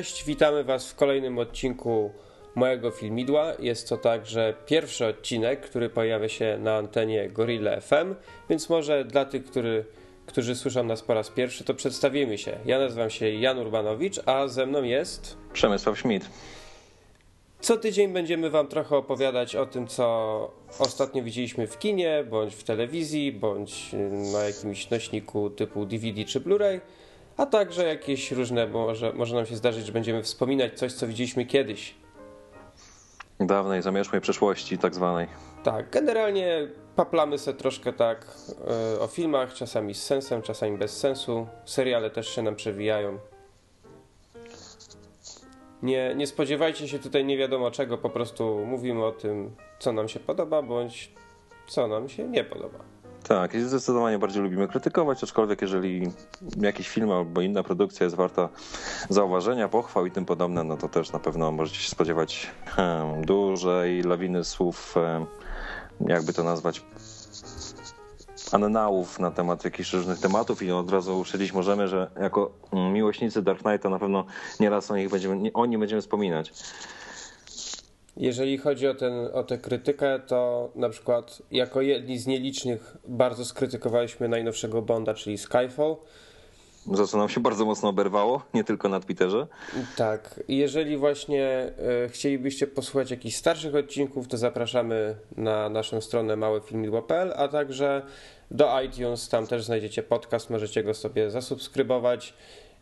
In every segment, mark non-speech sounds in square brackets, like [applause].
Cześć, witamy Was w kolejnym odcinku mojego filmidła. Jest to także pierwszy odcinek, który pojawia się na antenie Gorilla FM, więc może dla tych, który, którzy słyszą nas po raz pierwszy, to przedstawimy się. Ja nazywam się Jan Urbanowicz, a ze mną jest... Przemysław Schmidt. Co tydzień będziemy Wam trochę opowiadać o tym, co ostatnio widzieliśmy w kinie, bądź w telewizji, bądź na jakimś nośniku typu DVD czy Blu-ray a także jakieś różne, bo może, może nam się zdarzyć, że będziemy wspominać coś, co widzieliśmy kiedyś. Dawnej, zamierzchłej przeszłości, tak zwanej. Tak, generalnie paplamy sobie troszkę tak e, o filmach, czasami z sensem, czasami bez sensu. Seriale też się nam przewijają. Nie, nie spodziewajcie się tutaj nie wiadomo czego, po prostu mówimy o tym, co nam się podoba, bądź co nam się nie podoba. Tak, zdecydowanie bardziej lubimy krytykować, aczkolwiek jeżeli jakiś film albo inna produkcja jest warta zauważenia, pochwał i tym podobne, no to też na pewno możecie się spodziewać hmm, dużej lawiny słów, hmm, jakby to nazwać, annałów na temat jakichś różnych tematów i od razu uszylić możemy, że jako miłośnicy Dark Knighta na pewno nieraz o nich będziemy, o będziemy wspominać. Jeżeli chodzi o, ten, o tę krytykę, to na przykład jako jedni z nielicznych bardzo skrytykowaliśmy najnowszego Bonda, czyli Skyfall. Za co nam się bardzo mocno oberwało, nie tylko na Twitterze. Tak. Jeżeli właśnie y, chcielibyście posłuchać jakichś starszych odcinków, to zapraszamy na naszą stronę małefilmidło.pl, a także do iTunes. Tam też znajdziecie podcast, możecie go sobie zasubskrybować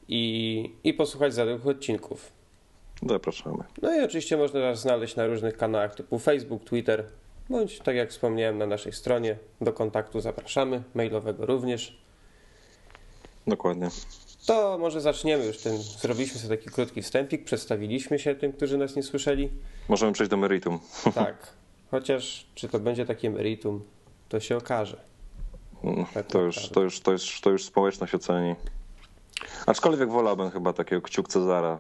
i, i posłuchać zaległych odcinków. Zapraszamy. No i oczywiście można nas znaleźć na różnych kanałach typu Facebook, Twitter, bądź tak jak wspomniałem na naszej stronie. Do kontaktu zapraszamy, mailowego również. Dokładnie. To może zaczniemy już tym. Zrobiliśmy sobie taki krótki wstępik, przedstawiliśmy się tym, którzy nas nie słyszeli. Możemy przejść do meritum. [laughs] Tak. Chociaż czy to będzie takie meritum, to się okaże. Mm, tak to, już, to, już, to, już, to już społeczność oceni. Aczkolwiek wolałbym chyba takiego kciuk Cezara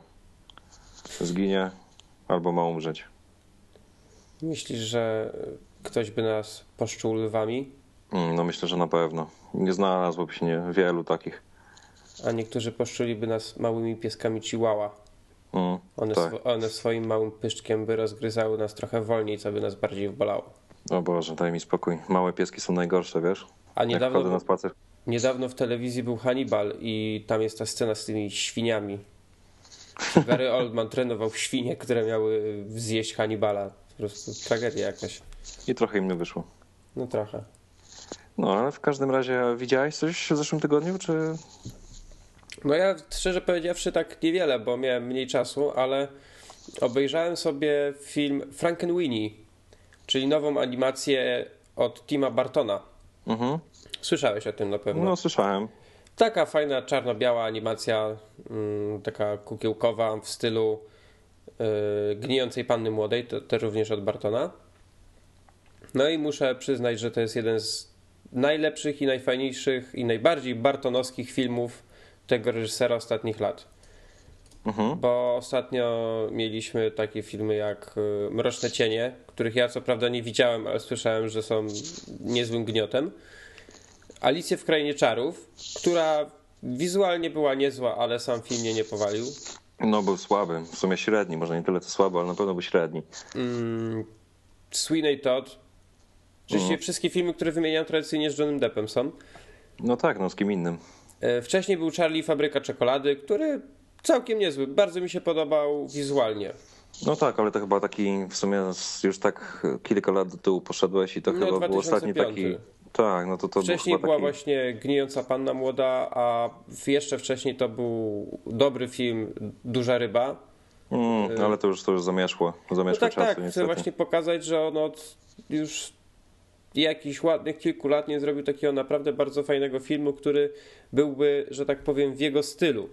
zginie albo ma umrzeć. Myślisz, że ktoś by nas poszczuł lwami? Mm, no myślę, że na pewno. Nie znalazłoby się nie, wielu takich. A niektórzy poszczuliby nas małymi pieskami chihuahua. Mm, one, tak. sw one swoim małym pyszczkiem by rozgryzały nas trochę wolniej, co by nas bardziej wbolało. O Boże, daj mi spokój. Małe pieski są najgorsze, wiesz? A niedawno, na spacer. niedawno w telewizji był Hannibal i tam jest ta scena z tymi świniami. Gary Oldman trenował świnie, które miały zjeść Hannibala. Po prostu tragedia jakaś. I trochę im nie wyszło. No trochę. No, ale w każdym razie widziałeś coś w zeszłym tygodniu, czy... No ja szczerze powiedziawszy tak niewiele, bo miałem mniej czasu, ale obejrzałem sobie film Frankenweenie, czyli nową animację od Tima Bartona. Mhm. Słyszałeś o tym na pewno? No, słyszałem. Taka fajna czarno-biała animacja, mm, taka kukiełkowa w stylu y, gnijącej panny młodej, to, to również od Bartona. No i muszę przyznać, że to jest jeden z najlepszych i najfajniejszych i najbardziej bartonowskich filmów tego reżysera ostatnich lat. Mhm. Bo ostatnio mieliśmy takie filmy jak y, Mroczne Cienie, których ja co prawda nie widziałem, ale słyszałem, że są niezłym gniotem. Alicję w Krainie Czarów, która wizualnie była niezła, ale sam film mnie nie powalił. No, był słaby. W sumie średni. Może nie tyle to słaby, ale na pewno był średni. Mm, Sweeney Todd. Oczywiście Mhm. wszystkie filmy, które wymieniam tradycyjnie z Johnem Deppem są. No tak, no z kim innym. E, Wcześniej był Charlie Fabryka Czekolady, który całkiem niezły. Bardzo mi się podobał wizualnie. No tak, ale to chyba taki w sumie już tak kilka lat do tyłu poszedłeś i to No, chyba był ostatni 2005. taki... Tak, no to to Wcześniej był była taki... właśnie Gnijąca Panna Młoda, a jeszcze wcześniej to był dobry film Duża Ryba. Mm, ale to już, to już zamieszło. No Zamieszło tak, czasu, tak. Chcę niestety. właśnie pokazać, że on od już jakichś ładnych kilku lat nie zrobił takiego naprawdę bardzo fajnego filmu, który byłby, że tak powiem, w jego stylu.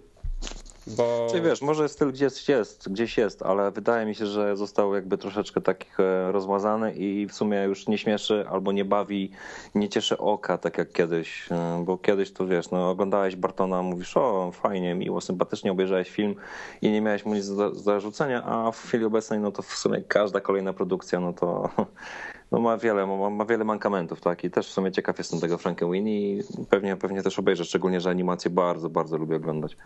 Bo... Czyli wiesz, może styl gdzieś jest, gdzieś jest, ale wydaje mi się, że został jakby troszeczkę takich e, rozmazany i w sumie już nie śmieszy albo nie bawi, nie cieszy oka, tak jak kiedyś. E, bo kiedyś to wiesz, no, oglądałeś Bartona, mówisz, o fajnie, miło, sympatycznie obejrzałeś film i nie miałeś mu nic do zarzucenia, a w chwili obecnej no to w sumie każda kolejna produkcja, no to [laughs] no ma wiele, ma, ma wiele mankamentów, tak? I też w sumie ciekaw jestem tego Frankenweenie i pewnie, pewnie też obejrzę, szczególnie, że animacje bardzo, bardzo lubię oglądać.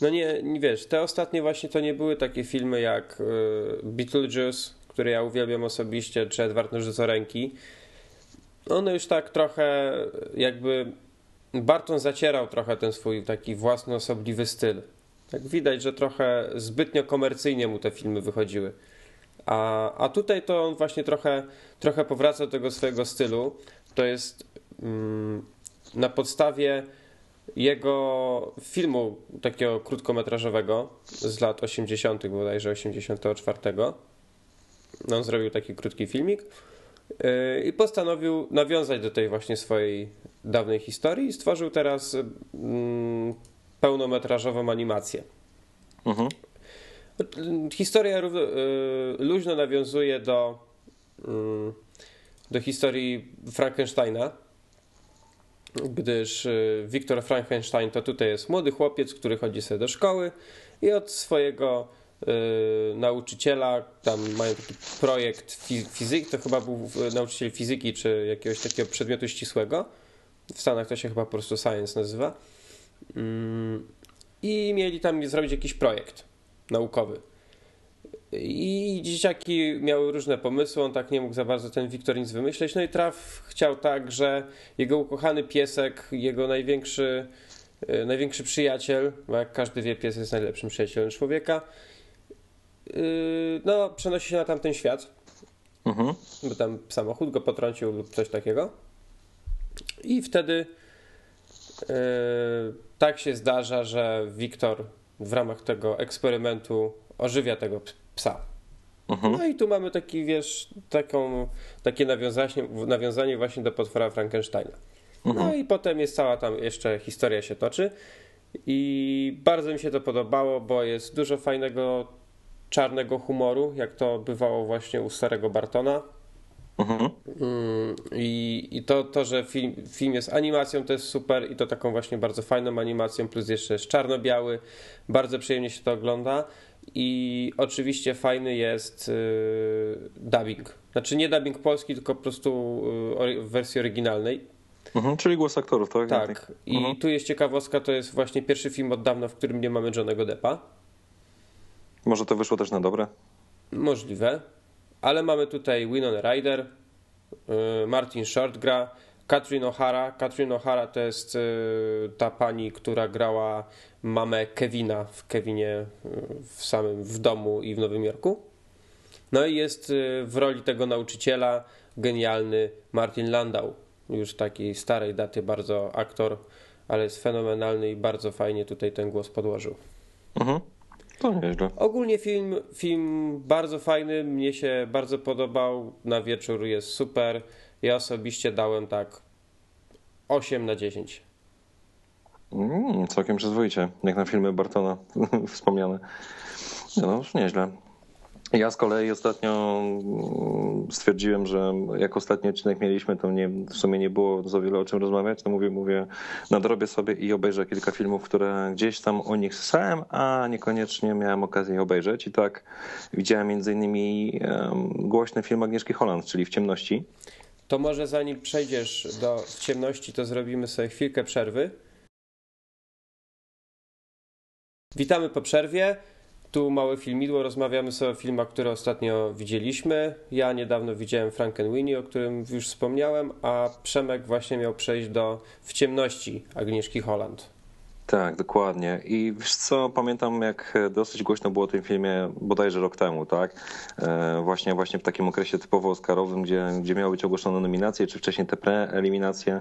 No nie, nie wiesz, te ostatnie właśnie to nie były takie filmy jak y, Beetlejuice, które ja uwielbiam osobiście, czy Edward ręki. One już tak trochę jakby Barton zacierał trochę ten swój taki własny, osobliwy styl. Tak widać, że trochę zbytnio komercyjnie mu te filmy wychodziły. A, a tutaj to on właśnie trochę, trochę powraca do tego swojego stylu. To jest mm, na podstawie jego filmu takiego krótkometrażowego z lat 80., bodajże 84. No, on zrobił taki krótki filmik yy, i postanowił nawiązać do tej właśnie swojej dawnej historii i stworzył teraz mm, pełnometrażową animację. Mhm. Historia yy, luźno nawiązuje do, yy, do historii Frankensteina gdyż y, Wiktor Frankenstein to tutaj jest młody chłopiec, który chodzi sobie do szkoły i od swojego y, nauczyciela, tam mają taki projekt fizyki, to chyba był nauczyciel fizyki czy jakiegoś takiego przedmiotu ścisłego. W Stanach to się chyba po prostu science nazywa. Mm, I mieli tam zrobić jakiś projekt naukowy. I dzieciaki miały różne pomysły, on tak nie mógł za bardzo ten Wiktor nic wymyśleć. No i Traf chciał tak, że jego ukochany piesek, jego największy, e, największy przyjaciel, bo jak każdy wie, pies jest najlepszym przyjacielem człowieka, e, no przenosi się na tamten świat, mhm. bo tam samochód go potrącił lub coś takiego. I wtedy e, tak się zdarza, że Wiktor w ramach tego eksperymentu ożywia tego psa. Mhm. No i tu mamy taki, wiesz, taką, takie nawiązanie, nawiązanie właśnie do potwora Frankensteina. Mhm. No i potem jest cała tam jeszcze historia się toczy i bardzo mi się to podobało, bo jest dużo fajnego czarnego humoru, jak to bywało właśnie u starego Bartona. Mhm. Mm, I, I to, to, że film, film jest animacją, to jest super i to taką właśnie bardzo fajną animacją, plus jeszcze jest czarno-biały. Bardzo przyjemnie się to ogląda. I oczywiście fajny jest yy, dubbing. Znaczy nie dubbing polski, tylko po prostu yy, w wersji oryginalnej. Mhm, czyli głos aktorów, tak? Tak. I mhm. tu jest ciekawostka, to jest właśnie pierwszy film od dawna, w którym nie mamy Johnego Deppa. Może to wyszło też na dobre? Możliwe. Ale mamy tutaj Winona Ryder, yy, Martin Short gra, Katrin O'Hara. Katrin O'Hara to jest y, ta pani, która grała mamę Kevina w Kevinie y, w samym w domu i w Nowym Jorku. No i jest y, w roli tego nauczyciela genialny Martin Landau. Już takiej starej daty bardzo aktor, ale jest fenomenalny i bardzo fajnie tutaj ten głos podłożył. Mhm. To nieźle. Ogólnie film, film bardzo fajny, mnie się bardzo podobał. Na wieczór jest super. Ja osobiście dałem tak 8 na 10. Mm, całkiem przyzwoicie, jak na filmy Bartona [laughs] wspomniane. No, już nieźle. Ja z kolei ostatnio mm, stwierdziłem, że jak ostatni odcinek mieliśmy, to nie, w sumie nie było za wiele o czym rozmawiać, to mówię, mówię, nadrobię sobie i obejrzę kilka filmów, które gdzieś tam o nich słyszałem, a niekoniecznie miałem okazję je obejrzeć. I tak widziałem między innymi głośny film Agnieszki Holland, czyli W ciemności. To może zanim przejdziesz do ciemności, to zrobimy sobie chwilkę przerwy. Witamy po przerwie. Tu małe filmidło, rozmawiamy sobie o filmach, które ostatnio widzieliśmy. Ja niedawno widziałem Frankenweenie, o którym już wspomniałem, a Przemek właśnie miał przejść do W ciemności Agnieszki Holland. Tak, dokładnie. I wiesz co, pamiętam jak dosyć głośno było o tym filmie bodajże rok temu, tak? E, właśnie, właśnie w takim okresie typowo oscarowym, gdzie, gdzie miały być ogłoszone nominacje, czy wcześniej te preeliminacje,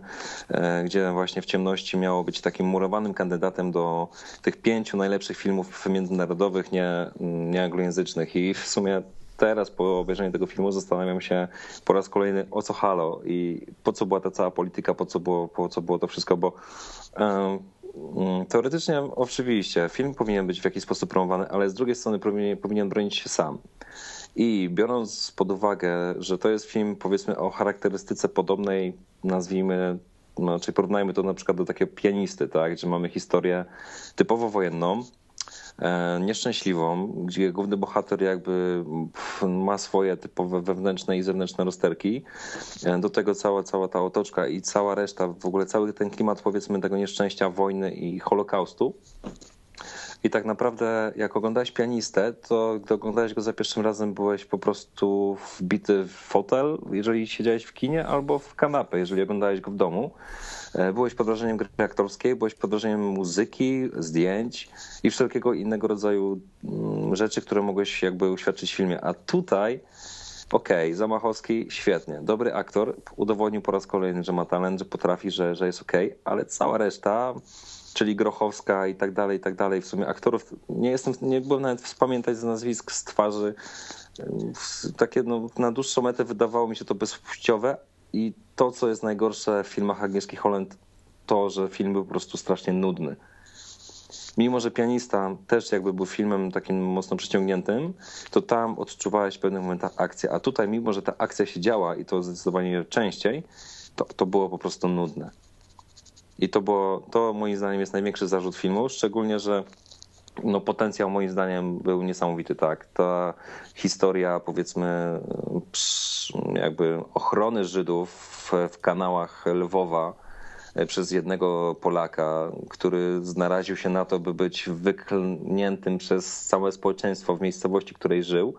e, gdzie właśnie w ciemności miało być takim murowanym kandydatem do tych pięciu najlepszych filmów międzynarodowych, nie, nie anglojęzycznych. I w sumie teraz po obejrzeniu tego filmu zastanawiam się po raz kolejny o co halo i po co była ta cała polityka, po co było, po co było to wszystko, bo mm, teoretycznie oczywiście film powinien być w jakiś sposób promowany, ale z drugiej strony powinien, powinien bronić się sam. I biorąc pod uwagę, że to jest film powiedzmy o charakterystyce podobnej, nazwijmy, no, czyli porównajmy to na przykład do takiego pianisty, tak, gdzie mamy historię typowo wojenną, nieszczęśliwą, gdzie główny bohater jakby ma swoje typowe wewnętrzne i zewnętrzne rozterki. E, do tego cała, cała ta otoczka i cała reszta, w ogóle cały ten klimat powiedzmy tego nieszczęścia, wojny i holokaustu. I tak naprawdę, jak oglądałeś pianistę, to gdy oglądałeś go za pierwszym razem, byłeś po prostu wbity w fotel, jeżeli siedziałeś w kinie, albo w kanapę, jeżeli oglądałeś go w domu. E, byłeś pod wrażeniem gry aktorskiej, byłeś pod wrażeniem muzyki, zdjęć i wszelkiego innego rodzaju mm, rzeczy, które mogłeś jakby uświadczyć w filmie. A tutaj, okej, okay, Zamachowski, świetnie, dobry aktor, udowodnił po raz kolejny, że ma talent, że potrafi, że, że jest okej, okay, ale cała reszta czyli Grochowska i tak dalej, i tak dalej. W sumie aktorów nie jestem, nie byłem nawet wspamiętać z nazwisk, z twarzy. Takie no, na dłuższą metę wydawało mi się to bezpłciowe, i to, co jest najgorsze w filmach Agnieszki Holland, to, że film był po prostu strasznie nudny. Mimo, że pianista też jakby był filmem takim mocno przyciągniętym, to tam odczuwałeś w pewnych momentach akcję, a tutaj mimo, że ta akcja się działa i to zdecydowanie częściej, to, to było po prostu nudne. I to było, to moim zdaniem jest największy zarzut filmu, szczególnie, że no, potencjał moim zdaniem był niesamowity, tak. Ta historia, powiedzmy, jakby ochrony Żydów w, w kanałach Lwowa e, przez jednego Polaka, który znaraził się na to, by być wyklniętym przez całe społeczeństwo w miejscowości, w której żył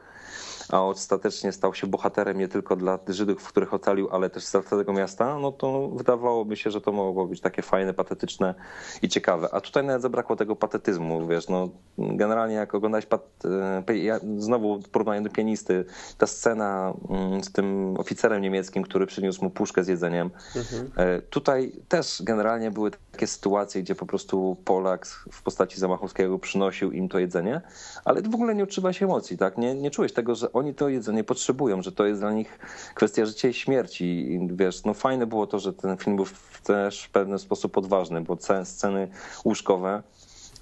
a ostatecznie stał się bohaterem nie tylko dla Żydów, w których ocalił, ale też dla całego miasta, no to wydawałoby się, że to mogło być takie fajne, patetyczne i ciekawe. A tutaj nawet zabrakło tego patetyzmu, wiesz, no generalnie jak oglądałeś, pat... E, ja, znowu porównanie do pianisty, ta scena mm, z tym oficerem niemieckim, który przyniósł mu puszkę z jedzeniem, mhm. E, tutaj też generalnie były takie sytuacje, gdzie po prostu Polak w postaci Zamachowskiego przynosił im to jedzenie, ale w ogóle nie odczuwa się emocji, tak? Nie, nie czułeś tego, że oni to jedzenie potrzebują, że to jest dla nich kwestia życia i śmierci. I wiesz, no fajne było to, że ten film był też w pewien sposób odważny, bo sceny łóżkowe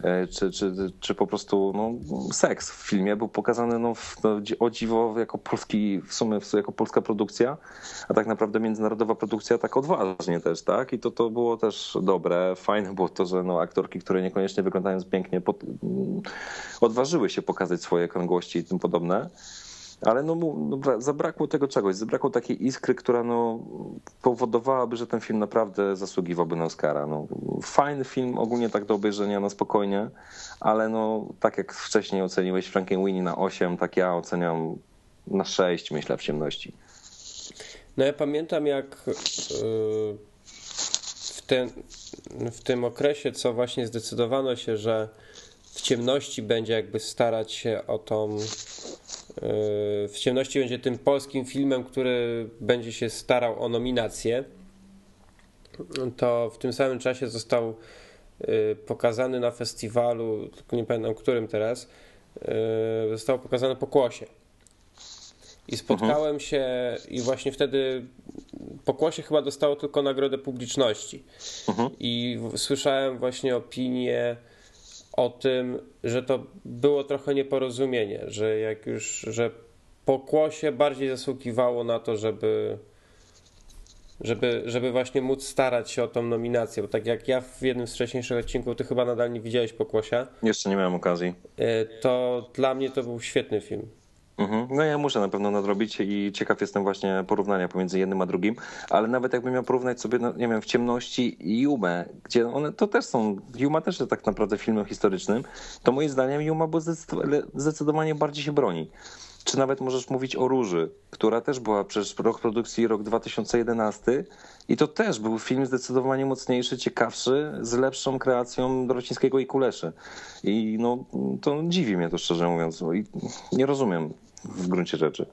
e, czy, czy, czy po prostu no, seks w filmie był pokazany no, no, o dziwo jako polski, w sumie jako polska produkcja, a tak naprawdę międzynarodowa produkcja tak odważnie też, tak? I to, to było też dobre. Fajne było to, że no, aktorki, które niekoniecznie wyglądają pięknie, pod, odważyły się pokazać swoje krągłości i tym podobne ale no, no, zabrakło tego czegoś, zabrakło takiej iskry, która no, powodowałaby, że ten film naprawdę zasługiwałby na Oscara. No, fajny film, ogólnie tak do obejrzenia na spokojnie, ale no, tak jak wcześniej oceniłeś Frankenweenie na 8, tak ja oceniam na 6, myślę, w ciemności. No ja pamiętam jak y, w, ten, w tym okresie, co właśnie zdecydowano się, że w ciemności będzie jakby starać się o tą w ciemności będzie tym polskim filmem, który będzie się starał o nominację. To w tym samym czasie został y, pokazany na festiwalu, tylko nie pamiętam którym teraz, y, został pokazany Pokłosie. I spotkałem się i właśnie wtedy Pokłosie chyba dostało tylko nagrodę publiczności. Mhm. I słyszałem właśnie opinię o tym, że to było trochę nieporozumienie, że jak już, że pokłosie bardziej zasługiwało na to, żeby, żeby, żeby właśnie móc starać się o tą nominację, bo tak jak ja w jednym z wcześniejszych odcinków, ty chyba nadal nie widziałeś Pokłosia. Jeszcze nie miałem okazji. E, to dla mnie to był świetny film. Mhm. No ja muszę na pewno nadrobić i ciekaw jestem właśnie porównania pomiędzy jednym a drugim, ale nawet jakbym miał porównać sobie, no, nie wiem, w ciemności Jumę, gdzie one to też są, Juma też jest tak naprawdę filmem historycznym, to moim zdaniem Juma zdecydowanie bardziej się broni. Czy nawet możesz mówić o Róży, która też była przez rok produkcji, rok 2011 i to też był film zdecydowanie mocniejszy, ciekawszy, z lepszą kreacją Dorocińskiego i Kuleszy. I no, to dziwi mnie to szczerze mówiąc. I nie rozumiem w gruncie rzeczy.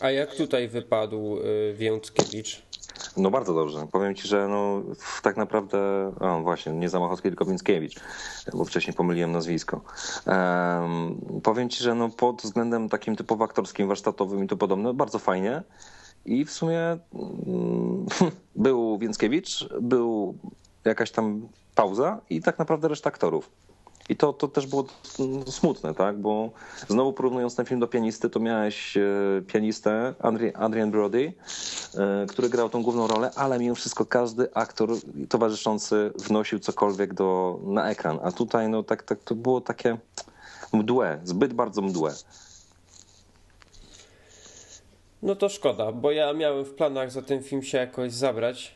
A jak tutaj wypadł y, Więckiewicz? No bardzo dobrze. Powiem ci, że no, tak naprawdę, o właśnie, nie Zamachowski, tylko Więckiewicz, bo wcześniej pomyliłem nazwisko. Um, powiem ci, że no, pod względem takim typowo aktorskim, warsztatowym i to podobne, bardzo fajnie. I w sumie um, [laughs] był Więckiewicz, był jakaś tam pauza i tak naprawdę reszta aktorów. I to, to też było smutne, tak? Bo znowu porównując ten film do pianisty, to miałeś e, pianistę Adrian Brody, e, który grał tą główną rolę, ale mimo wszystko każdy aktor towarzyszący wnosił cokolwiek do, na ekran. A tutaj no tak, tak to było takie mdłe, zbyt bardzo mdłe. No to szkoda, bo ja miałem w planach za ten film się jakoś zabrać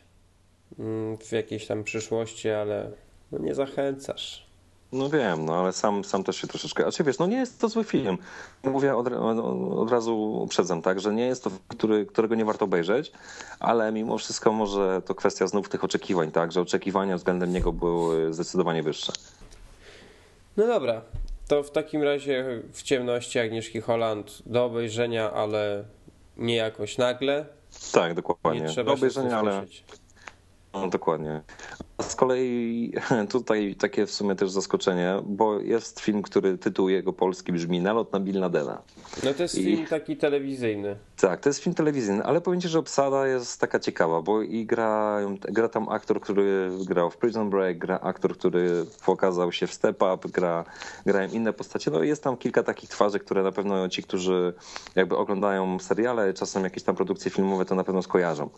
mm, w jakiejś tam przyszłości, ale no nie zachęcasz. No wiem, no ale sam, sam też się troszeczkę. A czy wiesz, no nie jest to zły film. Mówię od, od razu uprzedzam, tak, że nie jest to który, którego nie warto obejrzeć, ale mimo wszystko może to kwestia znów tych oczekiwań, tak, że oczekiwania względem niego były zdecydowanie wyższe. No dobra, to w takim razie w ciemności Agnieszki Holland do obejrzenia, ale nie jakoś nagle. Tak, dokładnie. Nie trzeba do obejrzenia, ale. No, dokładnie. Z kolei [laughs] tutaj takie w sumie też zaskoczenie, bo jest film, który tytuł jego polski brzmi Nalot na Bin Ladena. No to jest I... film taki telewizyjny. Tak, to jest film telewizyjny, ale powiem ci, że obsada jest taka ciekawa, bo i gra, gra tam aktor, który grał w Prison Break, gra aktor, który pokazał się w Step Up, gra, grają inne postacie. No jest tam kilka takich twarzy, które na pewno ci, którzy jakby oglądają seriale, czasem jakieś tam produkcje filmowe, to na pewno skojarzą.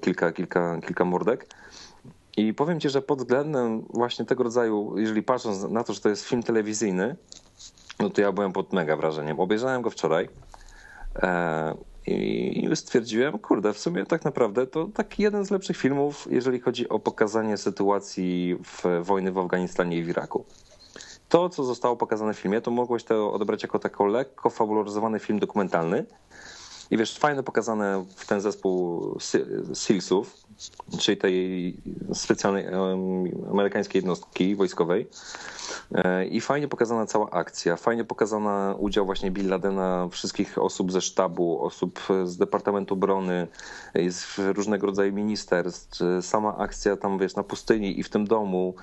Kilka, kilka, kilka mordek. I powiem ci, że pod względem właśnie tego rodzaju, jeżeli patrząc na to, że to jest film telewizyjny, no to ja byłem pod mega wrażeniem. Obejrzałem go wczoraj e, i stwierdziłem, kurde, w sumie tak naprawdę to taki jeden z lepszych filmów, jeżeli chodzi o pokazanie sytuacji w wojny w Afganistanie i w Iraku. To, co zostało pokazane w filmie, to mogłeś to odebrać jako taki lekko fabularyzowany film dokumentalny, i wiesz, fajne pokazane w ten zespół SEALsów, czyli tej specjalnej amerykańskiej jednostki wojskowej. E, I fajnie pokazana cała akcja, fajnie pokazana udział właśnie Bill Ladena, wszystkich osób ze sztabu, osób z Departamentu Obrony, z różnego rodzaju ministerstw, sama akcja tam, wiesz, na pustyni i w tym domu,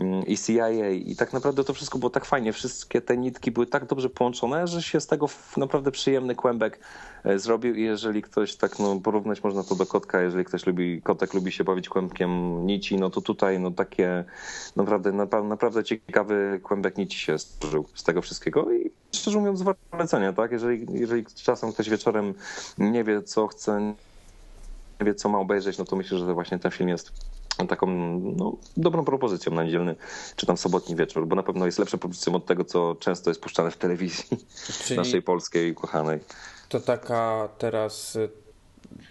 mm, i CIA i tak naprawdę to wszystko było tak fajnie, wszystkie te nitki były tak dobrze połączone, że się z tego naprawdę przyjemny kłębek e, zrobił i jeżeli ktoś tak, no porównać można to do kotka, jeżeli ktoś lubi, kotek lubi się bawić kłębkiem nici, no to tutaj no takie naprawdę, naprawdę ciekawy kłębek nici się stworzył z tego wszystkiego i szczerze mówiąc warto polecenia, tak? Jeżeli, jeżeli czasem ktoś wieczorem nie wie co chce, nie wie co ma obejrzeć, no to myślę, że właśnie ten film jest taką no, dobrą propozycją na niedzielny czy tam sobotni wieczór, bo na pewno jest lepszą propozycją od tego, co często jest puszczane w telewizji Czyli naszej polskiej kochanej. To taka teraz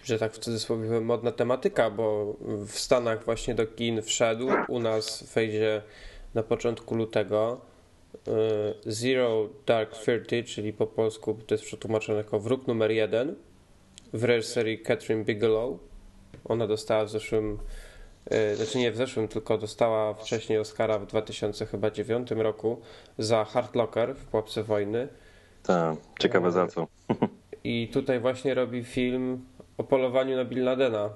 że tak w cudzysłowie modna tematyka, bo w Stanach właśnie do kin wszedł, u nas wejdzie na początku lutego y, Zero Dark Thirty, czyli po polsku to jest przetłumaczone jako Wróg numer jeden w reżyserii Catherine Bigelow. Ona dostała w zeszłym, y, znaczy nie w zeszłym, tylko dostała wcześniej Oscara w 2009 roku za Hard Locker w Pułapce Wojny. Tak, ciekawe za co. I tutaj właśnie robi film o polowaniu na Bin Ladena.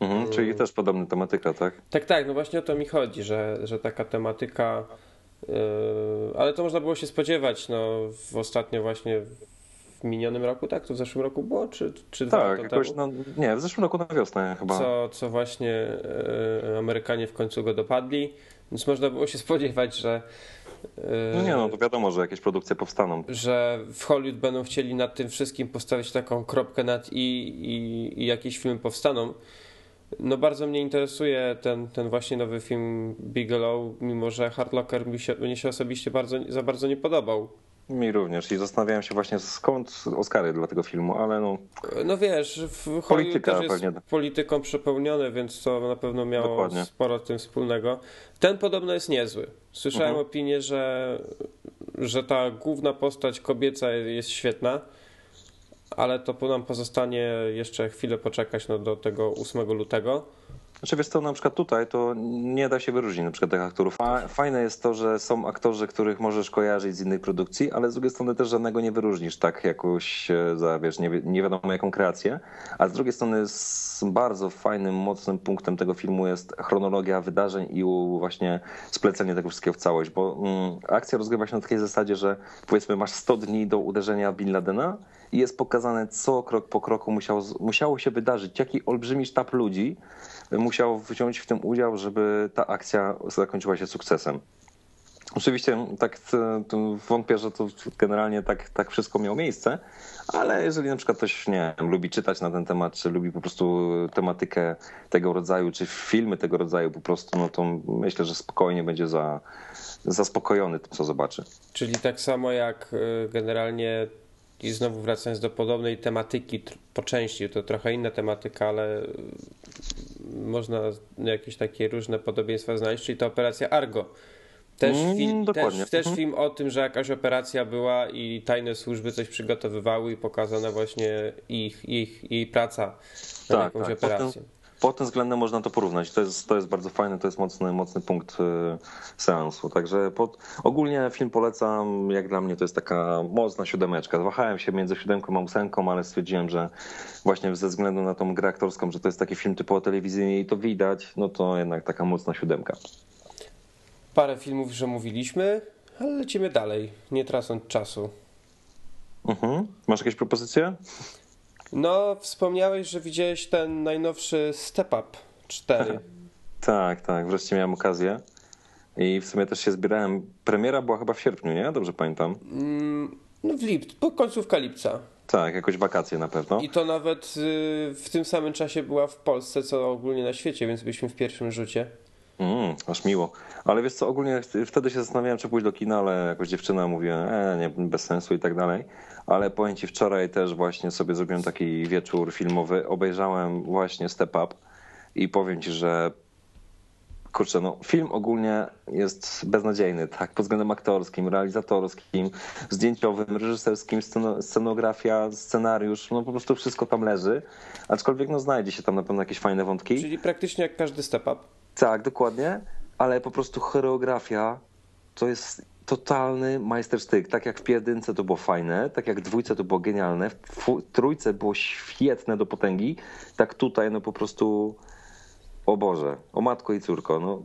Mhm, czyli mm. też podobna tematyka, tak? Tak, tak, no właśnie o to mi chodzi, że, że taka tematyka, yy, ale to można było się spodziewać, no w ostatnio właśnie w minionym roku, tak? To w zeszłym roku było, czy, czy dwa Tak, jakoś, no, nie, w zeszłym roku na wiosnę chyba. Co, co właśnie yy, Amerykanie w końcu go dopadli, więc można było się spodziewać, że no nie, no to wiadomo, że jakieś produkcje powstaną. Że w Hollywood będą chcieli nad tym wszystkim postawić taką kropkę nad i, i, i jakieś filmy powstaną. No bardzo mnie interesuje ten, ten właśnie nowy film Bigelow, mimo że Hard Locker mi się, mnie się osobiście bardzo, za bardzo nie podobał. Mi również i zastanawiałem się właśnie skąd Oscary dla tego filmu, ale no... No wiesz, w Polityka też jest pewnie. polityką przepełnione, więc to na pewno miało Dokładnie. sporo z tym wspólnego. Ten podobno jest niezły. Słyszałem mhm. opinię, że, że ta główna postać kobieca jest świetna, ale to nam pozostanie jeszcze chwilę poczekać no, do tego 8 lutego. Znaczy wiesz co, na przykład tutaj to nie da się wyróżnić na przykład tych aktorów. Fajne jest to, że są aktorzy, których możesz kojarzyć z innych produkcji, ale z drugiej strony też żadnego nie wyróżnisz tak jakoś e, za, wiesz, nie, nie wiadomo jaką kreację. A z drugiej strony bardzo fajnym, mocnym punktem tego filmu jest chronologia wydarzeń i właśnie splecenie tego wszystkiego w całość, bo mm, akcja rozgrywa się na takiej zasadzie, że powiedzmy masz 100 dni do uderzenia Bin Ladena i jest pokazane, co krok po kroku musiało, musiało się wydarzyć, jaki olbrzymi sztab ludzi musiał wziąć w tym udział, żeby ta akcja zakończyła się sukcesem. Oczywiście tak wątpię, że to generalnie tak, tak wszystko miało miejsce, ale jeżeli na przykład ktoś nie wiem, lubi czytać na ten temat, czy lubi po prostu tematykę tego rodzaju, czy filmy tego rodzaju po prostu, no to myślę, że spokojnie będzie za, zaspokojony tym, co zobaczy. Czyli tak samo jak y, generalnie i znowu wracając do podobnej tematyki po części, to trochę inna tematyka, ale y, można jakieś takie różne podobieństwa znaleźć, czyli to operacja Argo też, mm, film, też, też mhm. film o tym, że jakaś operacja była i tajne służby coś przygotowywały i pokazana właśnie ich, ich, jej praca nad tak, jakąś tak. operacją. Pod tym, pod tym względem można to porównać. To jest, to jest bardzo fajne, to jest mocny, mocny punkt y, seansu. Także pod, ogólnie film polecam, jak dla mnie to jest taka mocna siódemeczka. Wahałem się między siódemką a ósemką, ale stwierdziłem, że właśnie ze względu na tą grę aktorską, że to jest taki film typowo telewizyjny i to widać, no to jednak taka mocna siódemka. Parę filmów już omówiliśmy, ale lecimy dalej, nie tracąc czasu. Mhm. Masz jakieś propozycje? No, wspomniałeś, że widziałeś ten najnowszy Step Up 4. tak, tak, wreszcie miałem okazję. I w sumie też się zbierałem. Premiera była chyba w sierpniu, nie? Dobrze pamiętam. Mm, no w lipcu, po końcówka lipca. Tak, jakoś wakacje na pewno. I to nawet y, w tym samym czasie była w Polsce, co ogólnie na świecie, więc byliśmy w pierwszym rzucie. Mm, aż miło. Ale wiesz co, ogólnie wtedy się zastanawiałem, czy pójść do kina, ale jakoś dziewczyna mówiła, e, nie, bez sensu i tak dalej. Ale powiem ci, wczoraj też właśnie sobie zrobiłem taki wieczór filmowy, obejrzałem właśnie Step Up i powiem ci, że kurczę, no film ogólnie jest beznadziejny, tak, pod względem aktorskim, realizatorskim, zdjęciowym, reżyserskim, scenografia, scenariusz, no po prostu wszystko tam leży, aczkolwiek no znajdzie się tam na pewno jakieś fajne wątki. Czyli praktycznie jak każdy Step Up. Tak, dokładnie, ale po prostu choreografia to jest totalny majstersztyk. Tak jak w pierdynce to było fajne, tak jak w dwójce to było genialne, w trójce było świetne do potęgi, tak tutaj no po prostu o Boże, o matko i córko, no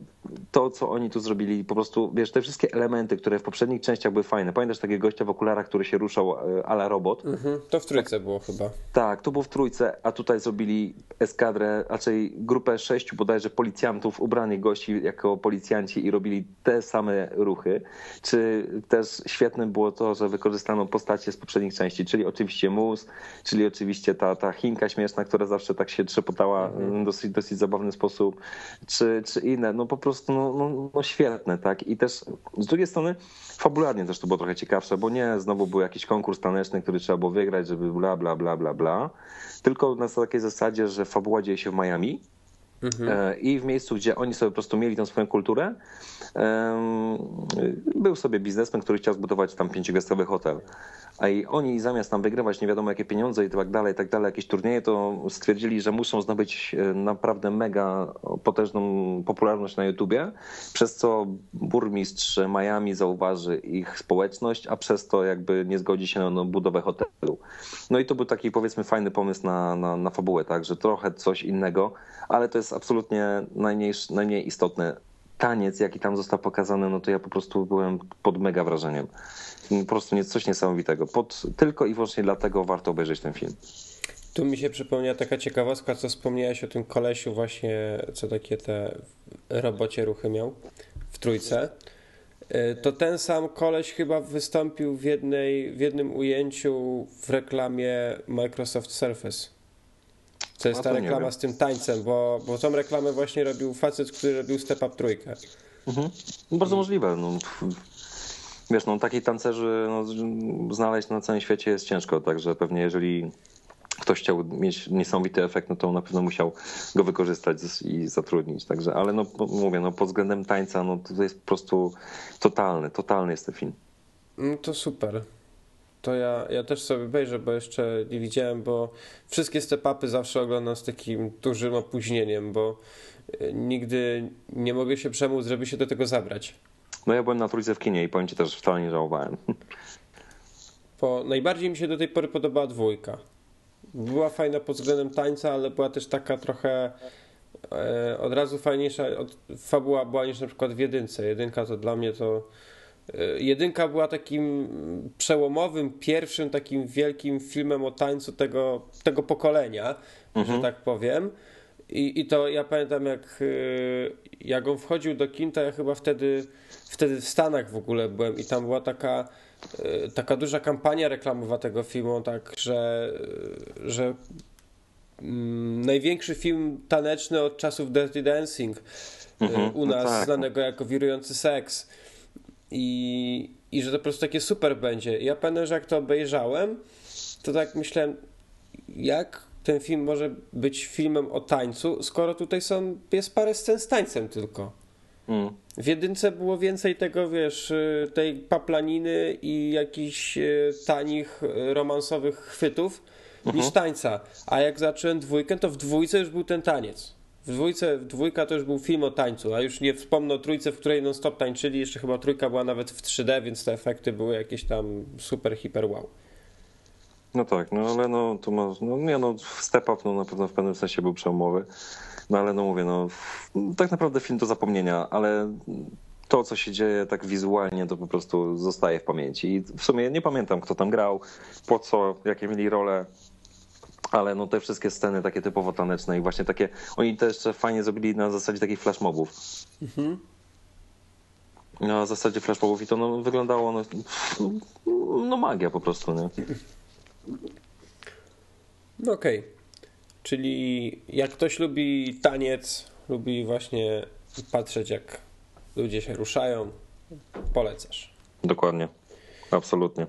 to, co oni tu zrobili, po prostu, wiesz, te wszystkie elementy, które w poprzednich częściach były fajne. Pamiętasz takiego gościa w okularach, który się ruszał e, ala robot? Mhm, to w trójce tak, było chyba. Tak, to było w trójce, a tutaj zrobili eskadrę, raczej grupę sześciu bodajże policjantów, ubranych gości jako policjanci i robili te same ruchy. Czy też świetne było to, że wykorzystano postacie z poprzednich części, czyli oczywiście Mus, czyli oczywiście ta, ta Chinka śmieszna, która zawsze tak się trzepotała mhm. dosyć, dosyć zabawny sposób, czy, czy inne, no po prostu prostu no, no, no, świetne, tak? I też z drugiej strony fabularnie też to było trochę ciekawsze, bo nie znowu był jakiś konkurs taneczny, który trzeba było wygrać, żeby bla, bla, bla, bla, bla, tylko na takiej zasadzie, że fabuła dzieje się w Miami, Mhm. E, I w miejscu, gdzie oni sobie po prostu mieli tą swoją kulturę, był sobie biznesmen, który chciał zbudować tam pięciogwiazdkowy hotel. A i oni zamiast tam wygrywać nie wiadomo jakie pieniądze i tak dalej, i tak dalej, jakieś turnieje, to stwierdzili, że muszą zdobyć e, naprawdę mega potężną popularność na YouTubie, przez co burmistrz Miami zauważy ich społeczność, a przez to jakby nie zgodzi się na budowę hotelu. No i to był taki powiedzmy fajny pomysł na, na, na fabułę, tak, że trochę coś innego, ale to jest absolutnie najmniej, najmniej istotne. Taniec, jaki tam został pokazany, no to ja po prostu byłem pod mega wrażeniem. Po prostu nie, coś niesamowitego. Pod, tylko i wyłącznie dlatego warto obejrzeć ten film. Tu mi się przypomniała taka ciekawostka, co wspomniałeś o tym kolesiu właśnie, co takie te robocie ruchy miał w trójce. Y, to ten sam koleś chyba wystąpił w, jednej, w jednym ujęciu w reklamie Microsoft Surface. To jest ta reklama z tym tańcem, bo, bo tą reklamę właśnie robił facet, który robił Step Up trójkę. Mhm. No bardzo możliwe. No, wiesz, no takich tancerzy no, znaleźć na całym świecie jest ciężko, także pewnie jeżeli ktoś chciał mieć niesamowity efekt, no to na pewno musiał go wykorzystać i zatrudnić. Także, ale no mówię, no pod względem tańca, no to jest po prostu totalny, totalny jest ten film. No to super. To ja, ja też sobie obejrzę, bo jeszcze nie widziałem, bo wszystkie step-upy zawsze oglądam z takim dużym opóźnieniem, bo e, nigdy nie mogę się przemóc, żeby się do tego zabrać. No ja byłem na trójce w kinie i powiem ci też wcale nie żałowałem. Bo najbardziej mi się do tej pory podobała dwójka. Była fajna pod względem tańca, ale była też taka trochę e, od razu fajniejsza od, fabuła była niż na przykład w jedynce. Jedynka to dla mnie to Y, jedynka była takim przełomowym, pierwszym takim wielkim filmem o tańcu tego, tego pokolenia, mhm. że tak powiem. I, I to ja pamiętam, jak, y, jak on wchodził do kin, to ja chyba wtedy, wtedy w Stanach w ogóle byłem i tam była taka, y, taka duża kampania reklamowa tego filmu, tak, że, że mm, największy film taneczny od czasów Dirty Dancing mhm, u no nas, no tak. znanego jako Wirujący Seks i, i że to po prostu takie super będzie. Ja pamiętam, że jak to obejrzałem, to tak myślałem, jak ten film może być filmem o tańcu, skoro tutaj są, jest parę scen z tańcem tylko. Mm. W jedynce było więcej tego, wiesz, y, tej paplaniny i jakichś y, tanich, y, romansowych chwytów niż mhm. tańca. A jak zacząłem dwójkę, to w dwójce już był ten taniec. W dwójce, w dwójka to już był film o tańcu, a już nie wspomnę o trójce, w której non-stop tańczyli, jeszcze chyba trójka była nawet w 3D, więc te efekty były jakieś tam super, hiper wow. No tak, no ale no tu ma, no nie no, Step Up no, na pewno w pewnym sensie był przełomowy, no ale no mówię, no tak naprawdę film do zapomnienia, ale to, co się dzieje tak wizualnie, to po prostu zostaje w pamięci. I w sumie nie pamiętam, kto tam grał, po co, jakie mieli role, ale no te wszystkie sceny takie typowo taneczne i właśnie takie, oni to jeszcze fajnie zrobili na zasadzie takich flashmobów. Mhm. Na zasadzie flashmobów i to no, wyglądało no, no magia po prostu, nie? No okej. Okay. Czyli jak ktoś lubi taniec, lubi właśnie patrzeć jak ludzie się ruszają, polecasz. Dokładnie. Absolutnie.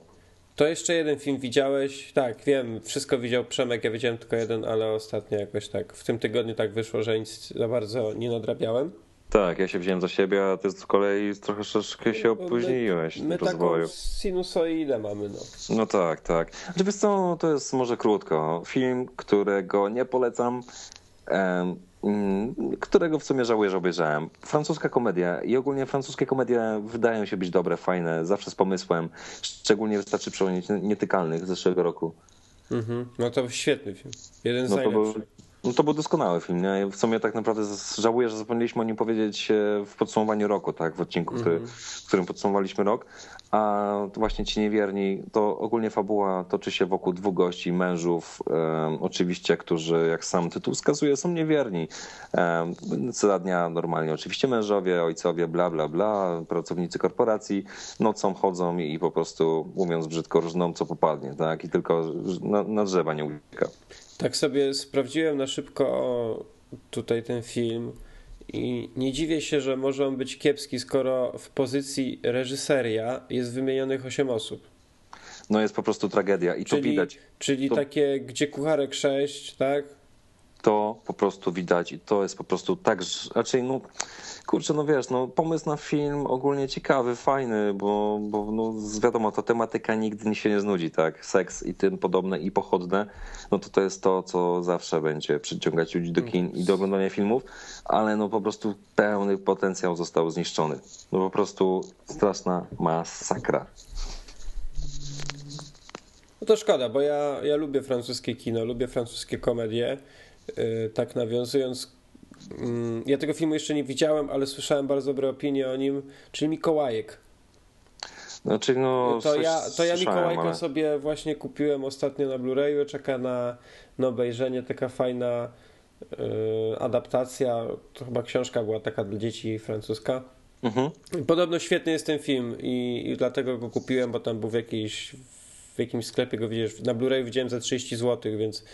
To jeszcze jeden film widziałeś? Tak, wiem, wszystko widział Przemek, ja widziałem tylko jeden, ale ostatnio jakoś tak, w tym tygodniu tak wyszło, że nic za bardzo nie nadrabiałem. Tak, ja się wziąłem za siebie, a ty z kolei trochę troszeczkę się opóźniłeś my, my rozwoju. taką sinusoidę mamy, no. No tak, tak. Znaczy, wiesz co, to jest może krótko. Film, którego nie polecam, Mm, którego w sumie żałuję, że obejrzałem. Francuska komedia i ogólnie francuskie komedie wydają się być dobre, fajne, zawsze z pomysłem. Szczególnie wystarczy przypomnieć Nietykalnych z zeszłego roku. Mhm. No to świetny film. Jeden z no najlepszych. No to był doskonały film. Nie? W sumie tak naprawdę żałuję, że zapomnieliśmy o nim powiedzieć e, w podsumowaniu roku, tak, w odcinku, który, mhm. w którym podsumowaliśmy rok. A właśnie Ci Niewierni, to ogólnie fabuła toczy się wokół dwóch gości, mężów, e, oczywiście, którzy, jak sam tytuł wskazuje, są niewierni. E, za dnia normalnie oczywiście mężowie, ojcowie, bla, bla, bla, pracownicy korporacji, nocą chodzą i po prostu, mówiąc brzydko, różną co popadnie, tak, i tylko na, na drzewa nie ucieka. Tak sobie sprawdziłem na szybko tutaj ten film i nie dziwię się, że może on być kiepski, skoro w pozycji reżyseria jest wymienionych 8 osób. No jest po prostu tragedia i czyli, to widać. Czyli to... takie, gdzie kucharek 6, tak? To po prostu widać i to jest po prostu tak, raczej no kurczę, no wiesz, no pomysł na film ogólnie ciekawy, fajny, bo, bo no wiadomo, ta tematyka nigdy się nie znudzi, tak? Seks i tym podobne i pochodne, no to to jest to, co zawsze będzie przyciągać ludzi do kin i do oglądania filmów, ale no po prostu pełny potencjał został zniszczony. No po prostu straszna masakra. No to szkoda, bo ja, ja lubię francuskie kino, lubię francuskie komedie. Yy, tak nawiązując Mm, ja tego filmu jeszcze nie widziałem, ale słyszałem bardzo dobre opinie o nim, czyli Mikołajek. Znaczy, no, to, ja, to ja Mikołajka ale... sobie właśnie kupiłem ostatnio na Blu-rayu, czeka na, na obejrzenie, taka fajna yy, adaptacja, to chyba książka była taka dla dzieci francuska. Mhm. Podobno świetny jest ten film i, i, dlatego go kupiłem, bo tam był w jakiejś jakimś sklepie go widzisz, na Blu-rayu widziałem za 30 zł, więc,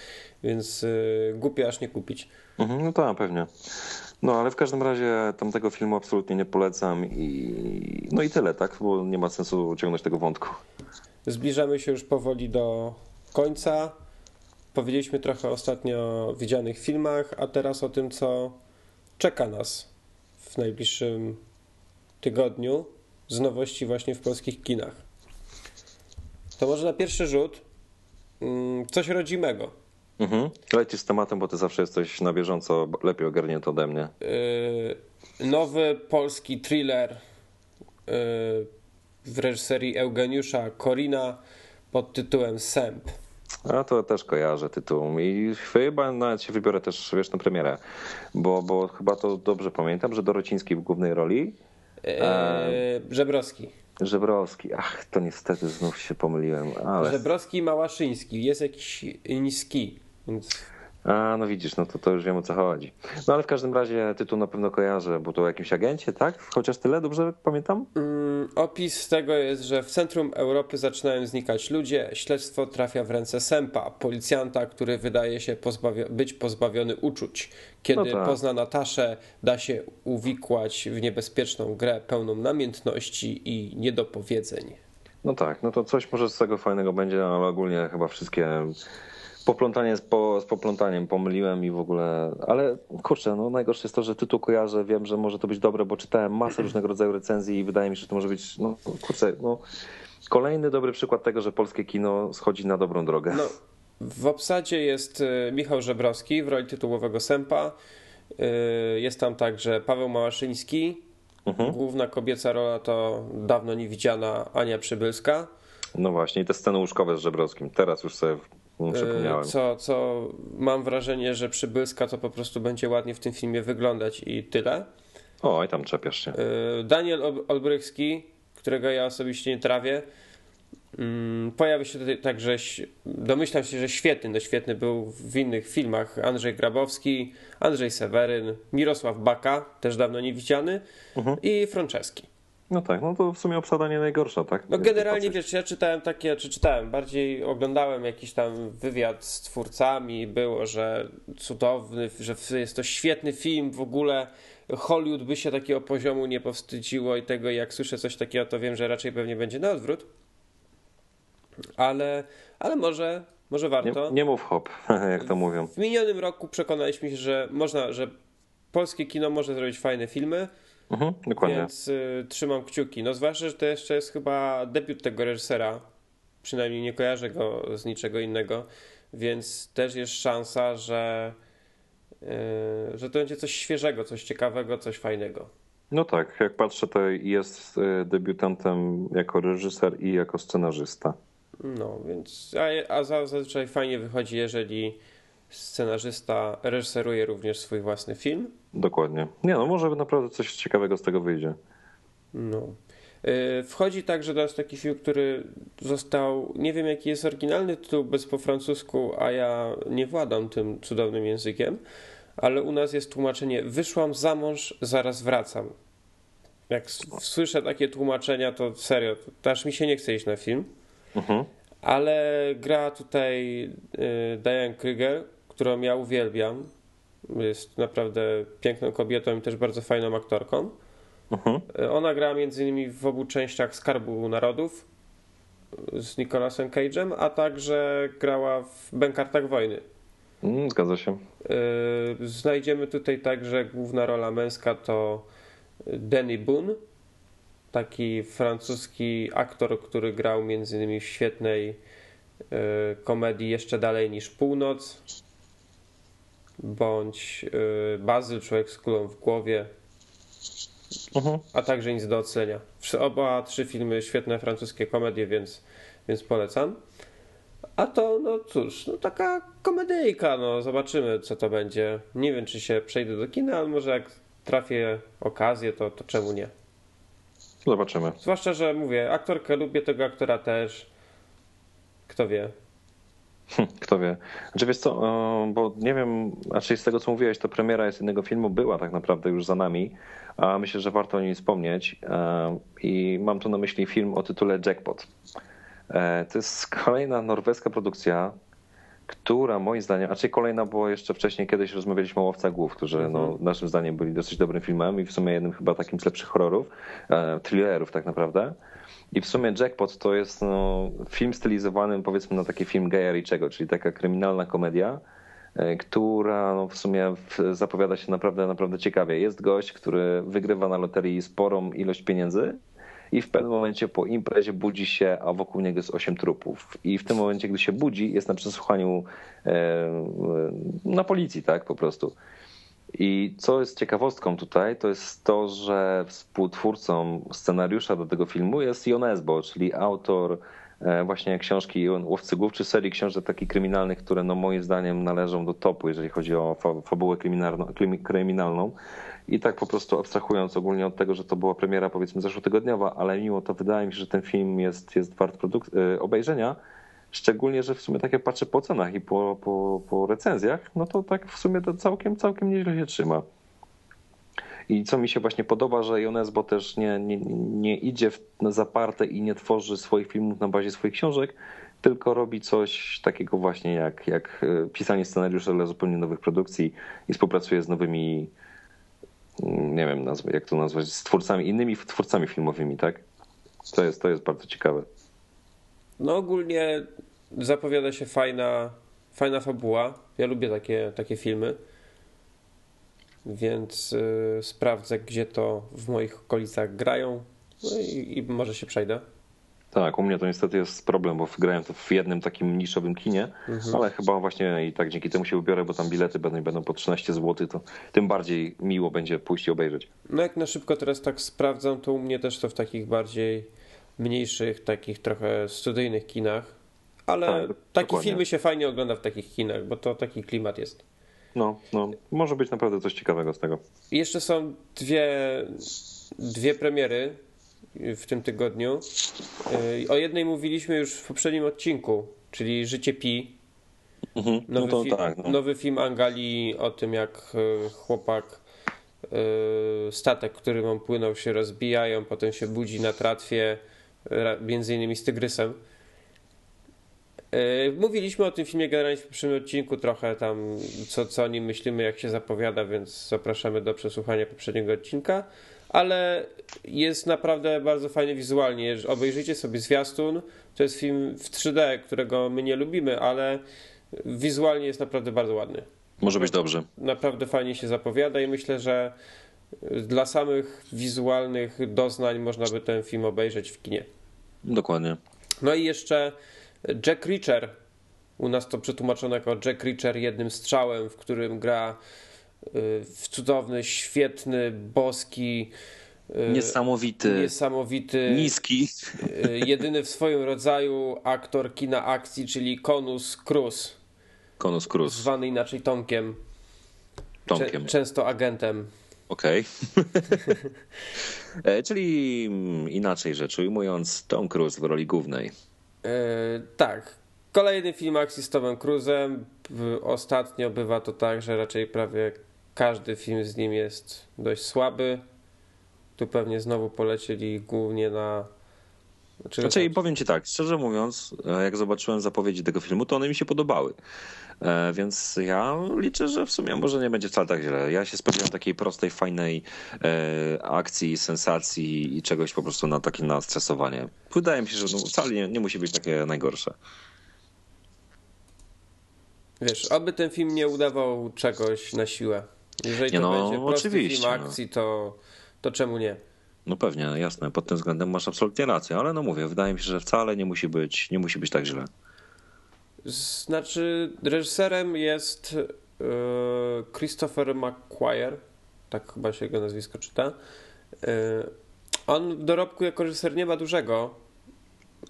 więc yy, głupie aż nie kupić. Mhm, no tak, pewnie. No ale w każdym razie tamtego filmu absolutnie nie polecam i no i tyle, tak? Bo nie ma sensu ciągnąć tego wątku. Zbliżamy się już powoli do końca. Powiedzieliśmy trochę ostatnio o widzianych filmach, a teraz o tym, co czeka nas w najbliższym tygodniu z nowości właśnie w polskich kinach. To może na pierwszy rzut mm, coś rodzimego. Mhm. Lecisz z tematem, bo ty zawsze jesteś na bieżąco lepiej ogarnięty ode mnie. Yy, nowy polski thriller yy, w reżyserii Eugeniusza Korina pod tytułem Sęp. A to też kojarzę tytuł i chyba nawet się wybiorę też, wiesz, na premierę, bo, bo chyba to dobrze pamiętam, że Dorociński w głównej roli. Yy, Żebrowski. Żebrowski. Ach, to niestety znów się pomyliłem. Ale... Żebrowski i Małaszyński. Jest jakiś niski, więc... A, no widzisz, no to, to już wiem o co chodzi. No ale w każdym razie tytuł na pewno kojarzę, bo to o jakimś agencie, tak? Chociaż tyle, dobrze pamiętam? Mm, opis tego jest, że w centrum Europy zaczynają znikać ludzie, śledztwo trafia w ręce Sępa, policjanta, który wydaje się pozbawio być pozbawiony uczuć. Kiedy no tak. pozna Nataszę, da się uwikłać w niebezpieczną grę pełną namiętności i niedopowiedzeń. No tak, no to coś może z tego fajnego będzie, ale ogólnie chyba wszystkie poplątanie z, po, z poplątaniem pomyliłem i w ogóle, ale kurczę, no najgorsze jest to, że tytuł kojarzę, wiem, że może to być dobre, bo czytałem masę różnego rodzaju recenzji i wydaje mi się, że to może być, no kurczę, no kolejny dobry przykład tego, że polskie kino schodzi na dobrą drogę. No, w obsadzie jest e, Michał Żebrowski w roli tytułowego Sępa, e, jest tam także Paweł Małaszyński, mhm. główna kobieca rola to dawno niewidziana Ania Przybylska. No właśnie, i te sceny łóżkowe z Żebrowskim, teraz już sobie Przypomniałem. Co, co mam wrażenie, że Przybylska to po prostu będzie ładnie w tym filmie wyglądać i tyle. O, i tam czepiasz się. Y, Daniel Olbrychski, którego ja osobiście nie trawię, mm, pojawi się tutaj także, domyślam się, że świetny, no świetny był w innych filmach, Andrzej Grabowski, Andrzej Seweryn, Mirosław Baka, też dawno niewidziany mhm. i Franceski. No tak, no to w sumie obsada nie najgorsza, tak? No generalnie wiesz, ja czytałem takie, czy czytałem, bardziej oglądałem jakiś tam wywiad z twórcami, było, że cudowny, że jest to świetny film, w ogóle Hollywood by się takiego poziomu nie powstydziło i tego jak słyszę coś takiego, to wiem, że raczej pewnie będzie na odwrót. Ale, ale może, może warto. Nie, nie mów hop, [laughs] jak to mówią. W minionym roku przekonaliśmy się, że można, że polskie kino może zrobić fajne filmy Mhm, dokładnie. Więc y, trzymam kciuki. No zwłaszcza, że to jeszcze jest chyba debiut tego reżysera. Przynajmniej nie kojarzę go z niczego innego, więc też jest szansa, że, y, że to będzie coś świeżego, coś ciekawego, coś fajnego. No tak, jak patrzę, to jest y, debiutantem jako reżyser i jako scenarzysta. No, więc a, a zazwyczaj fajnie wychodzi, jeżeli scenarzysta reżyseruje również swój własny film. Dokładnie. Nie no, może naprawdę coś ciekawego z tego wyjdzie. No. Y, wchodzi także do nas taki film, który został, nie wiem jaki jest oryginalny tytuł bez po francusku, a ja nie władam tym cudownym językiem, ale u nas jest tłumaczenie Wyszłam za mąż, zaraz wracam. Jak słyszę takie tłumaczenia, to serio, to aż mi się nie chce iść na film. Mhm. Ale gra tutaj y, Diane Krieger, którą ja uwielbiam. Jest naprawdę piękną kobietą i też bardzo fajną aktorką. Uh-huh. Ona gra między innymi w obu częściach Skarbu Narodów z Nicolasem Cage'em, a także grała w Bękartach Wojny. Mm, zgadza się. Y, znajdziemy tutaj także główna rola męska to Danny Boone, taki francuski aktor, który grał między innymi w świetnej y, komedii Jeszcze dalej niż północ bądź y, Bazyl, Człowiek z kulą w głowie, uh-huh. a także nic do ocenia. Oba trzy filmy świetne francuskie komedie, więc, więc polecam. A to, no cóż, no taka komedyjka, no zobaczymy co to będzie. Nie wiem, czy się przejdę do kina, ale może jak trafię okazję, to, to czemu nie? Zobaczymy. Zwłaszcza, że mówię, aktorkę lubię, tego aktora też. Kto wie. Hm, kto wie. Znaczy wiesz co, bo nie wiem, znaczy z tego co mówiłeś, to premiera jest innego filmu była tak naprawdę już za nami, a myślę, że warto o niej wspomnieć i mam tu na myśli film o tytule Jackpot. E, to jest kolejna norweska produkcja, która moim zdaniem, a czy kolejna, bo jeszcze wcześniej kiedyś rozmawialiśmy o Łowca Głów, którzy no, mhm. naszym zdaniem byli dosyć dobrym filmem i w sumie jednym chyba takim z lepszych horrorów, e, thrillerów tak naprawdę. I w sumie Jackpot to jest no, film stylizowany powiedzmy na taki film Gaja Richiego, czyli taka kryminalna komedia, e, która no, w sumie zapowiada się naprawdę, naprawdę ciekawie. Jest gość, który wygrywa na loterii sporą ilość pieniędzy i w pewnym momencie po imprezie budzi się, a wokół niego jest osiem trupów. I w tym momencie, gdy się budzi, jest na przesłuchaniu e, na policji, tak, po prostu. I co jest ciekawostką tutaj, to jest to, że współtwórcą scenariusza do tego filmu jest Jon Esbo, czyli autor e, właśnie książki Łowcy Głów, czy serii książek takich kryminalnych, które no moim zdaniem należą do topu, jeżeli chodzi o fabułę kryminalną. I tak po prostu abstrahując ogólnie od tego, że to była premiera powiedzmy zeszłotygodniowa, ale mimo to wydaje mi się, że ten film jest, jest wart e, obejrzenia. Szczególnie, że w sumie tak jak patrzę po cenach i po, po, po recenzjach, no to tak w sumie to całkiem, całkiem nieźle się trzyma. I co mi się właśnie podoba, że Jonesbo też nie, nie, nie idzie w zaparte i nie tworzy swoich filmów na bazie swoich książek, tylko robi coś takiego właśnie jak, jak e, pisanie scenariuszy dla zupełnie nowych produkcji i współpracuje z nowymi, nie wiem jak to nazwać, z twórcami, innymi twórcami filmowymi, tak? To jest, to jest bardzo ciekawe. No ogólnie zapowiada się fajna, fajna fabuła. Ja lubię takie, takie filmy więc y, sprawdzę, gdzie to w moich okolicach grają no i, i, może się przejdę. Tak, u mnie to niestety jest problem, bo grałem to w jednym takim niszowym kinie, mhm. ale chyba właśnie i tak dzięki temu się ubiorę, bo tam bilety będą, będą po 13 zł, to tym bardziej miło będzie pójść i obejrzeć. No jak na szybko teraz tak sprawdzam, to u mnie też to w takich bardziej mniejszych, takich trochę studyjnych kinach, ale tak, takie dokładnie. filmy się fajnie ogląda w takich kinach, bo to taki klimat jest. No, no, może być naprawdę coś ciekawego z tego. Jeszcze są dwie, dwie premiery w tym tygodniu. Y, o jednej mówiliśmy już w poprzednim odcinku, czyli Życie Pi. Mhm, no nowy, no fi tak, no. nowy film Angali o tym, jak y, chłopak y, statek, którym on płynął, się rozbijają, potem się budzi na tratwie, między innymi z tygrysem. Mówiliśmy o tym filmie generalnie w poprzednim odcinku trochę tam, co, co o nim myślimy, jak się zapowiada, więc zapraszamy do przesłuchania poprzedniego odcinka. Ale jest naprawdę bardzo fajny wizualnie. Obejrzyjcie sobie zwiastun. To jest film w 3D, którego my nie lubimy, ale wizualnie jest naprawdę bardzo ładny. Może być dobrze. Naprawdę fajnie się zapowiada i myślę, że dla samych wizualnych doznań można by ten film obejrzeć w kinie. Dokładnie. No i jeszcze Jack Reacher. U nas to przetłumaczono jako Jack Reacher jednym strzałem, w którym gra y, cudowny, świetny, boski. Y, niesamowity. Niesamowity. Niski. Y, jedyny w swoim rodzaju aktor kina akcji, czyli Konus Cruz. Konus Cruz. Zwany inaczej Tomkiem. Tomkiem. często agentem. Okej. Okay. E, czyli mm, inaczej rzecz ujmując, Tom Cruise w roli głównej. Yy, tak. Kolejny film akcji z Tomem Cruzem. Ostatnio bywa to tak, że raczej prawie każdy film z nim jest dość słaby. Tu pewnie znowu polecieli głównie na. Znaczy, znaczy powiem ci tak, szczerze mówiąc, e, jak zobaczyłem zapowiedzi tego filmu, to one mi się podobały. E, więc ja liczę, że w sumie może nie będzie wcale tak źle. Ja się spodziewam takiej prostej, fajnej e, akcji, sensacji i czegoś po prostu na takie na stresowanie. Wydaje mi się, że no, wcale nie, nie musi być takie najgorsze. Wiesz, aby ten film nie udawał czegoś na siłę. Jeżeli nie to no, będzie prosty oczywiście, film no. akcji, to, to czemu nie? No pewnie, jasne. Pod tym względem masz absolutnie rację, ale no mówię, wydaje mi się, że wcale nie musi być, nie musi być tak źle. Znaczy, reżyserem jest e, Christopher McQuire, tak chyba się jego nazwisko czyta. E, on w dorobku jako reżyser nie ma dużego,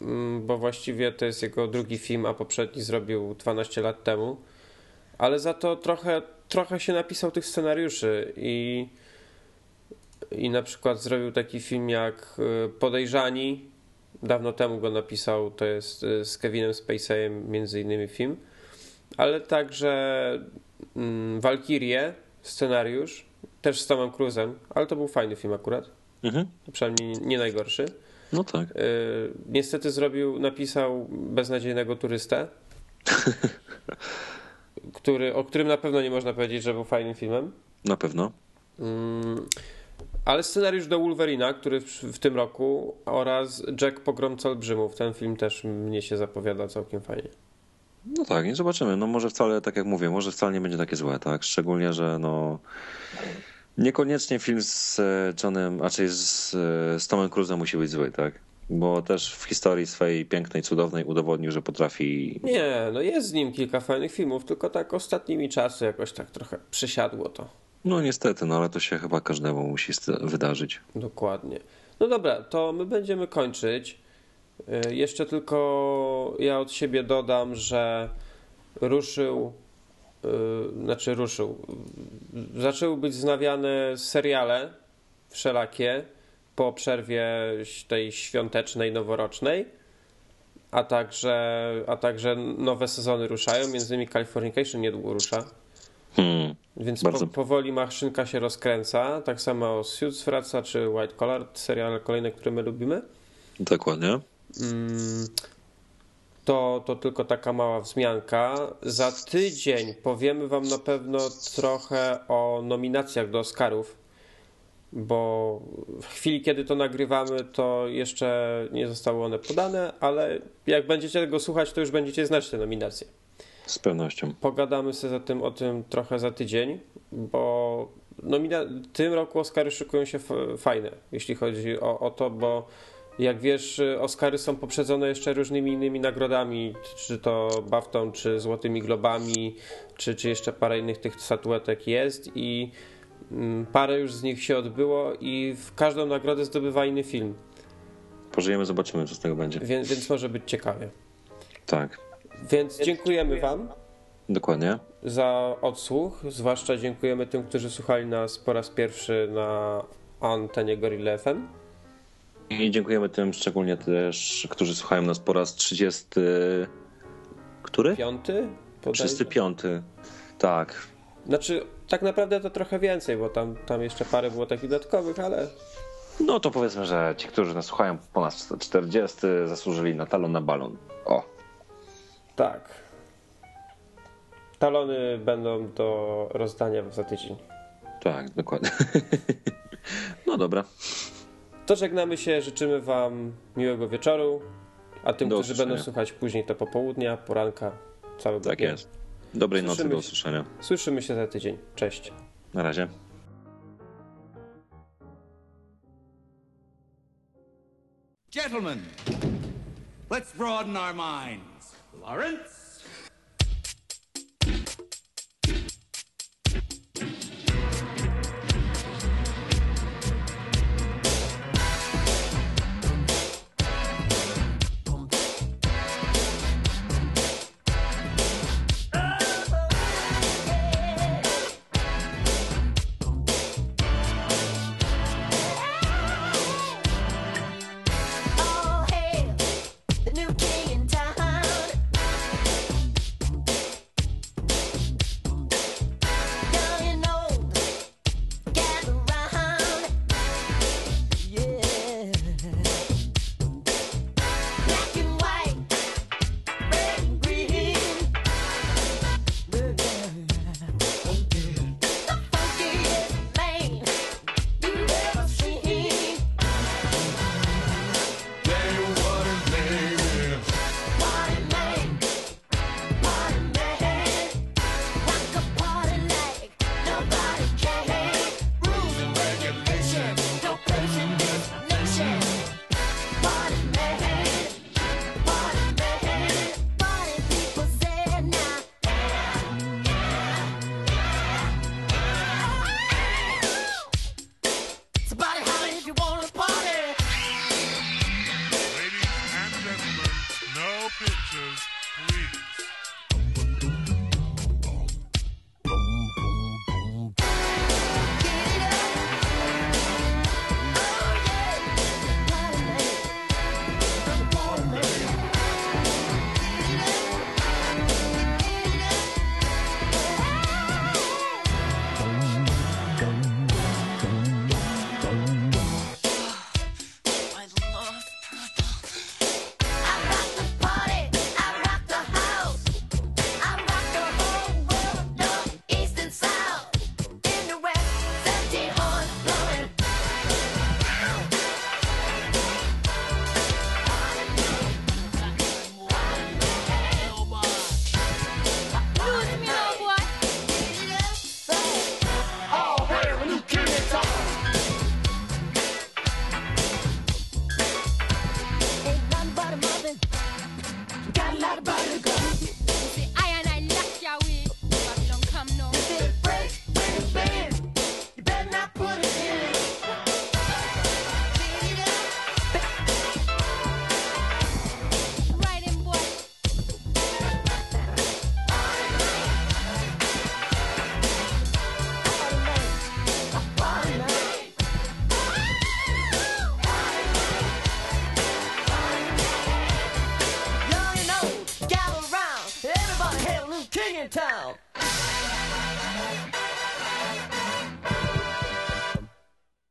mm, bo właściwie to jest jego drugi film, a poprzedni zrobił 12 lat temu. Ale za to trochę, trochę się napisał tych scenariuszy i, i na przykład zrobił taki film jak e, Podejrzani, dawno temu go napisał, to jest y, z Kevinem Spaceyem między innymi film, ale także mm, Valkyrie, scenariusz, też z Tomem Cruzem, ale to był fajny film akurat, mhm. przynajmniej nie najgorszy. No tak. Y, niestety zrobił, napisał Beznadziejnego turystę, [laughs] który, o którym na pewno nie można powiedzieć, że był fajnym filmem. Na pewno. Mm, ale scenariusz do Wolverina, który w, w, tym roku oraz Jack Pogromca Olbrzymów. Ten film też mnie się zapowiada całkiem fajnie. No tak, nie zobaczymy. No może wcale, tak jak mówię, może wcale nie będzie takie złe, tak? Szczególnie, że no niekoniecznie film z e, Johnem, raczej z, e, z Tomem Cruzem musi być zły, tak? Bo też w historii swojej pięknej, cudownej udowodnił, że potrafi. Nie, no jest z nim kilka fajnych filmów, tylko tak ostatnimi czasy jakoś tak trochę przysiadło to. No niestety, no ale to się chyba każdemu musi wydarzyć. Dokładnie. No dobra, to my będziemy kończyć. Y, Jeszcze tylko ja od siebie dodam, że ruszył, y, znaczy ruszył, zaczęły być znawiane seriale wszelakie po przerwie tej świątecznej, noworocznej, a także, a także nowe sezony ruszają, między innymi Californication niedługo rusza. Hmm. Więc po, powoli maszynka się rozkręca. Tak samo Suits wraca, czy White Collar, seriale kolejne, które my lubimy. Dokładnie. Mm, To, to tylko taka mała wzmianka. Za tydzień powiemy Wam na pewno trochę o nominacjach do Oscarów, bo w chwili, kiedy to nagrywamy, to jeszcze nie zostały one podane, ale jak będziecie tego słuchać, to już będziecie znać te nominacje. Z pewnością. Pogadamy sobie za tym, o tym trochę za tydzień, bo nomina- tym roku Oscary szykują się fajne, jeśli chodzi o, o to, bo jak wiesz, Oscary są poprzedzone jeszcze różnymi innymi nagrodami, czy to BAFTą, czy Złotymi Globami, czy, czy jeszcze parę innych tych statuetek jest i parę już z nich się odbyło i w każdą nagrodę zdobywa inny film, Pożyjemy, zobaczymy, co z tego będzie. więc, więc może być ciekawie. Tak, Więc dziękujemy Wam. dokładnie. za odsłuch. Zwłaszcza dziękujemy tym, którzy słuchali nas po raz pierwszy na antenie Gorilla FM. I dziękujemy tym szczególnie też, którzy słuchają nas po raz 30. Który? Piąty? bodajże? 35. Tak. Znaczy, tak naprawdę to trochę więcej, bo tam, tam jeszcze parę było takich dodatkowych, ale No to powiedzmy, że ci, którzy nas słuchają po nas 40, zasłużyli na talon na balon. O, tak. Talony będą do rozdania za tydzień. tak, dokładnie. [laughs] No dobra. To żegnamy się, życzymy Wam miłego wieczoru, a tym, Do którzy będą słuchać później, to popołudnia, poranka, całego Tak dnia. jest. Dobrej nocy, Słyszymy do się. usłyszenia. Słyszymy się za tydzień. Cześć. Na razie. Gentlemen, let's broaden our minds. Lawrence?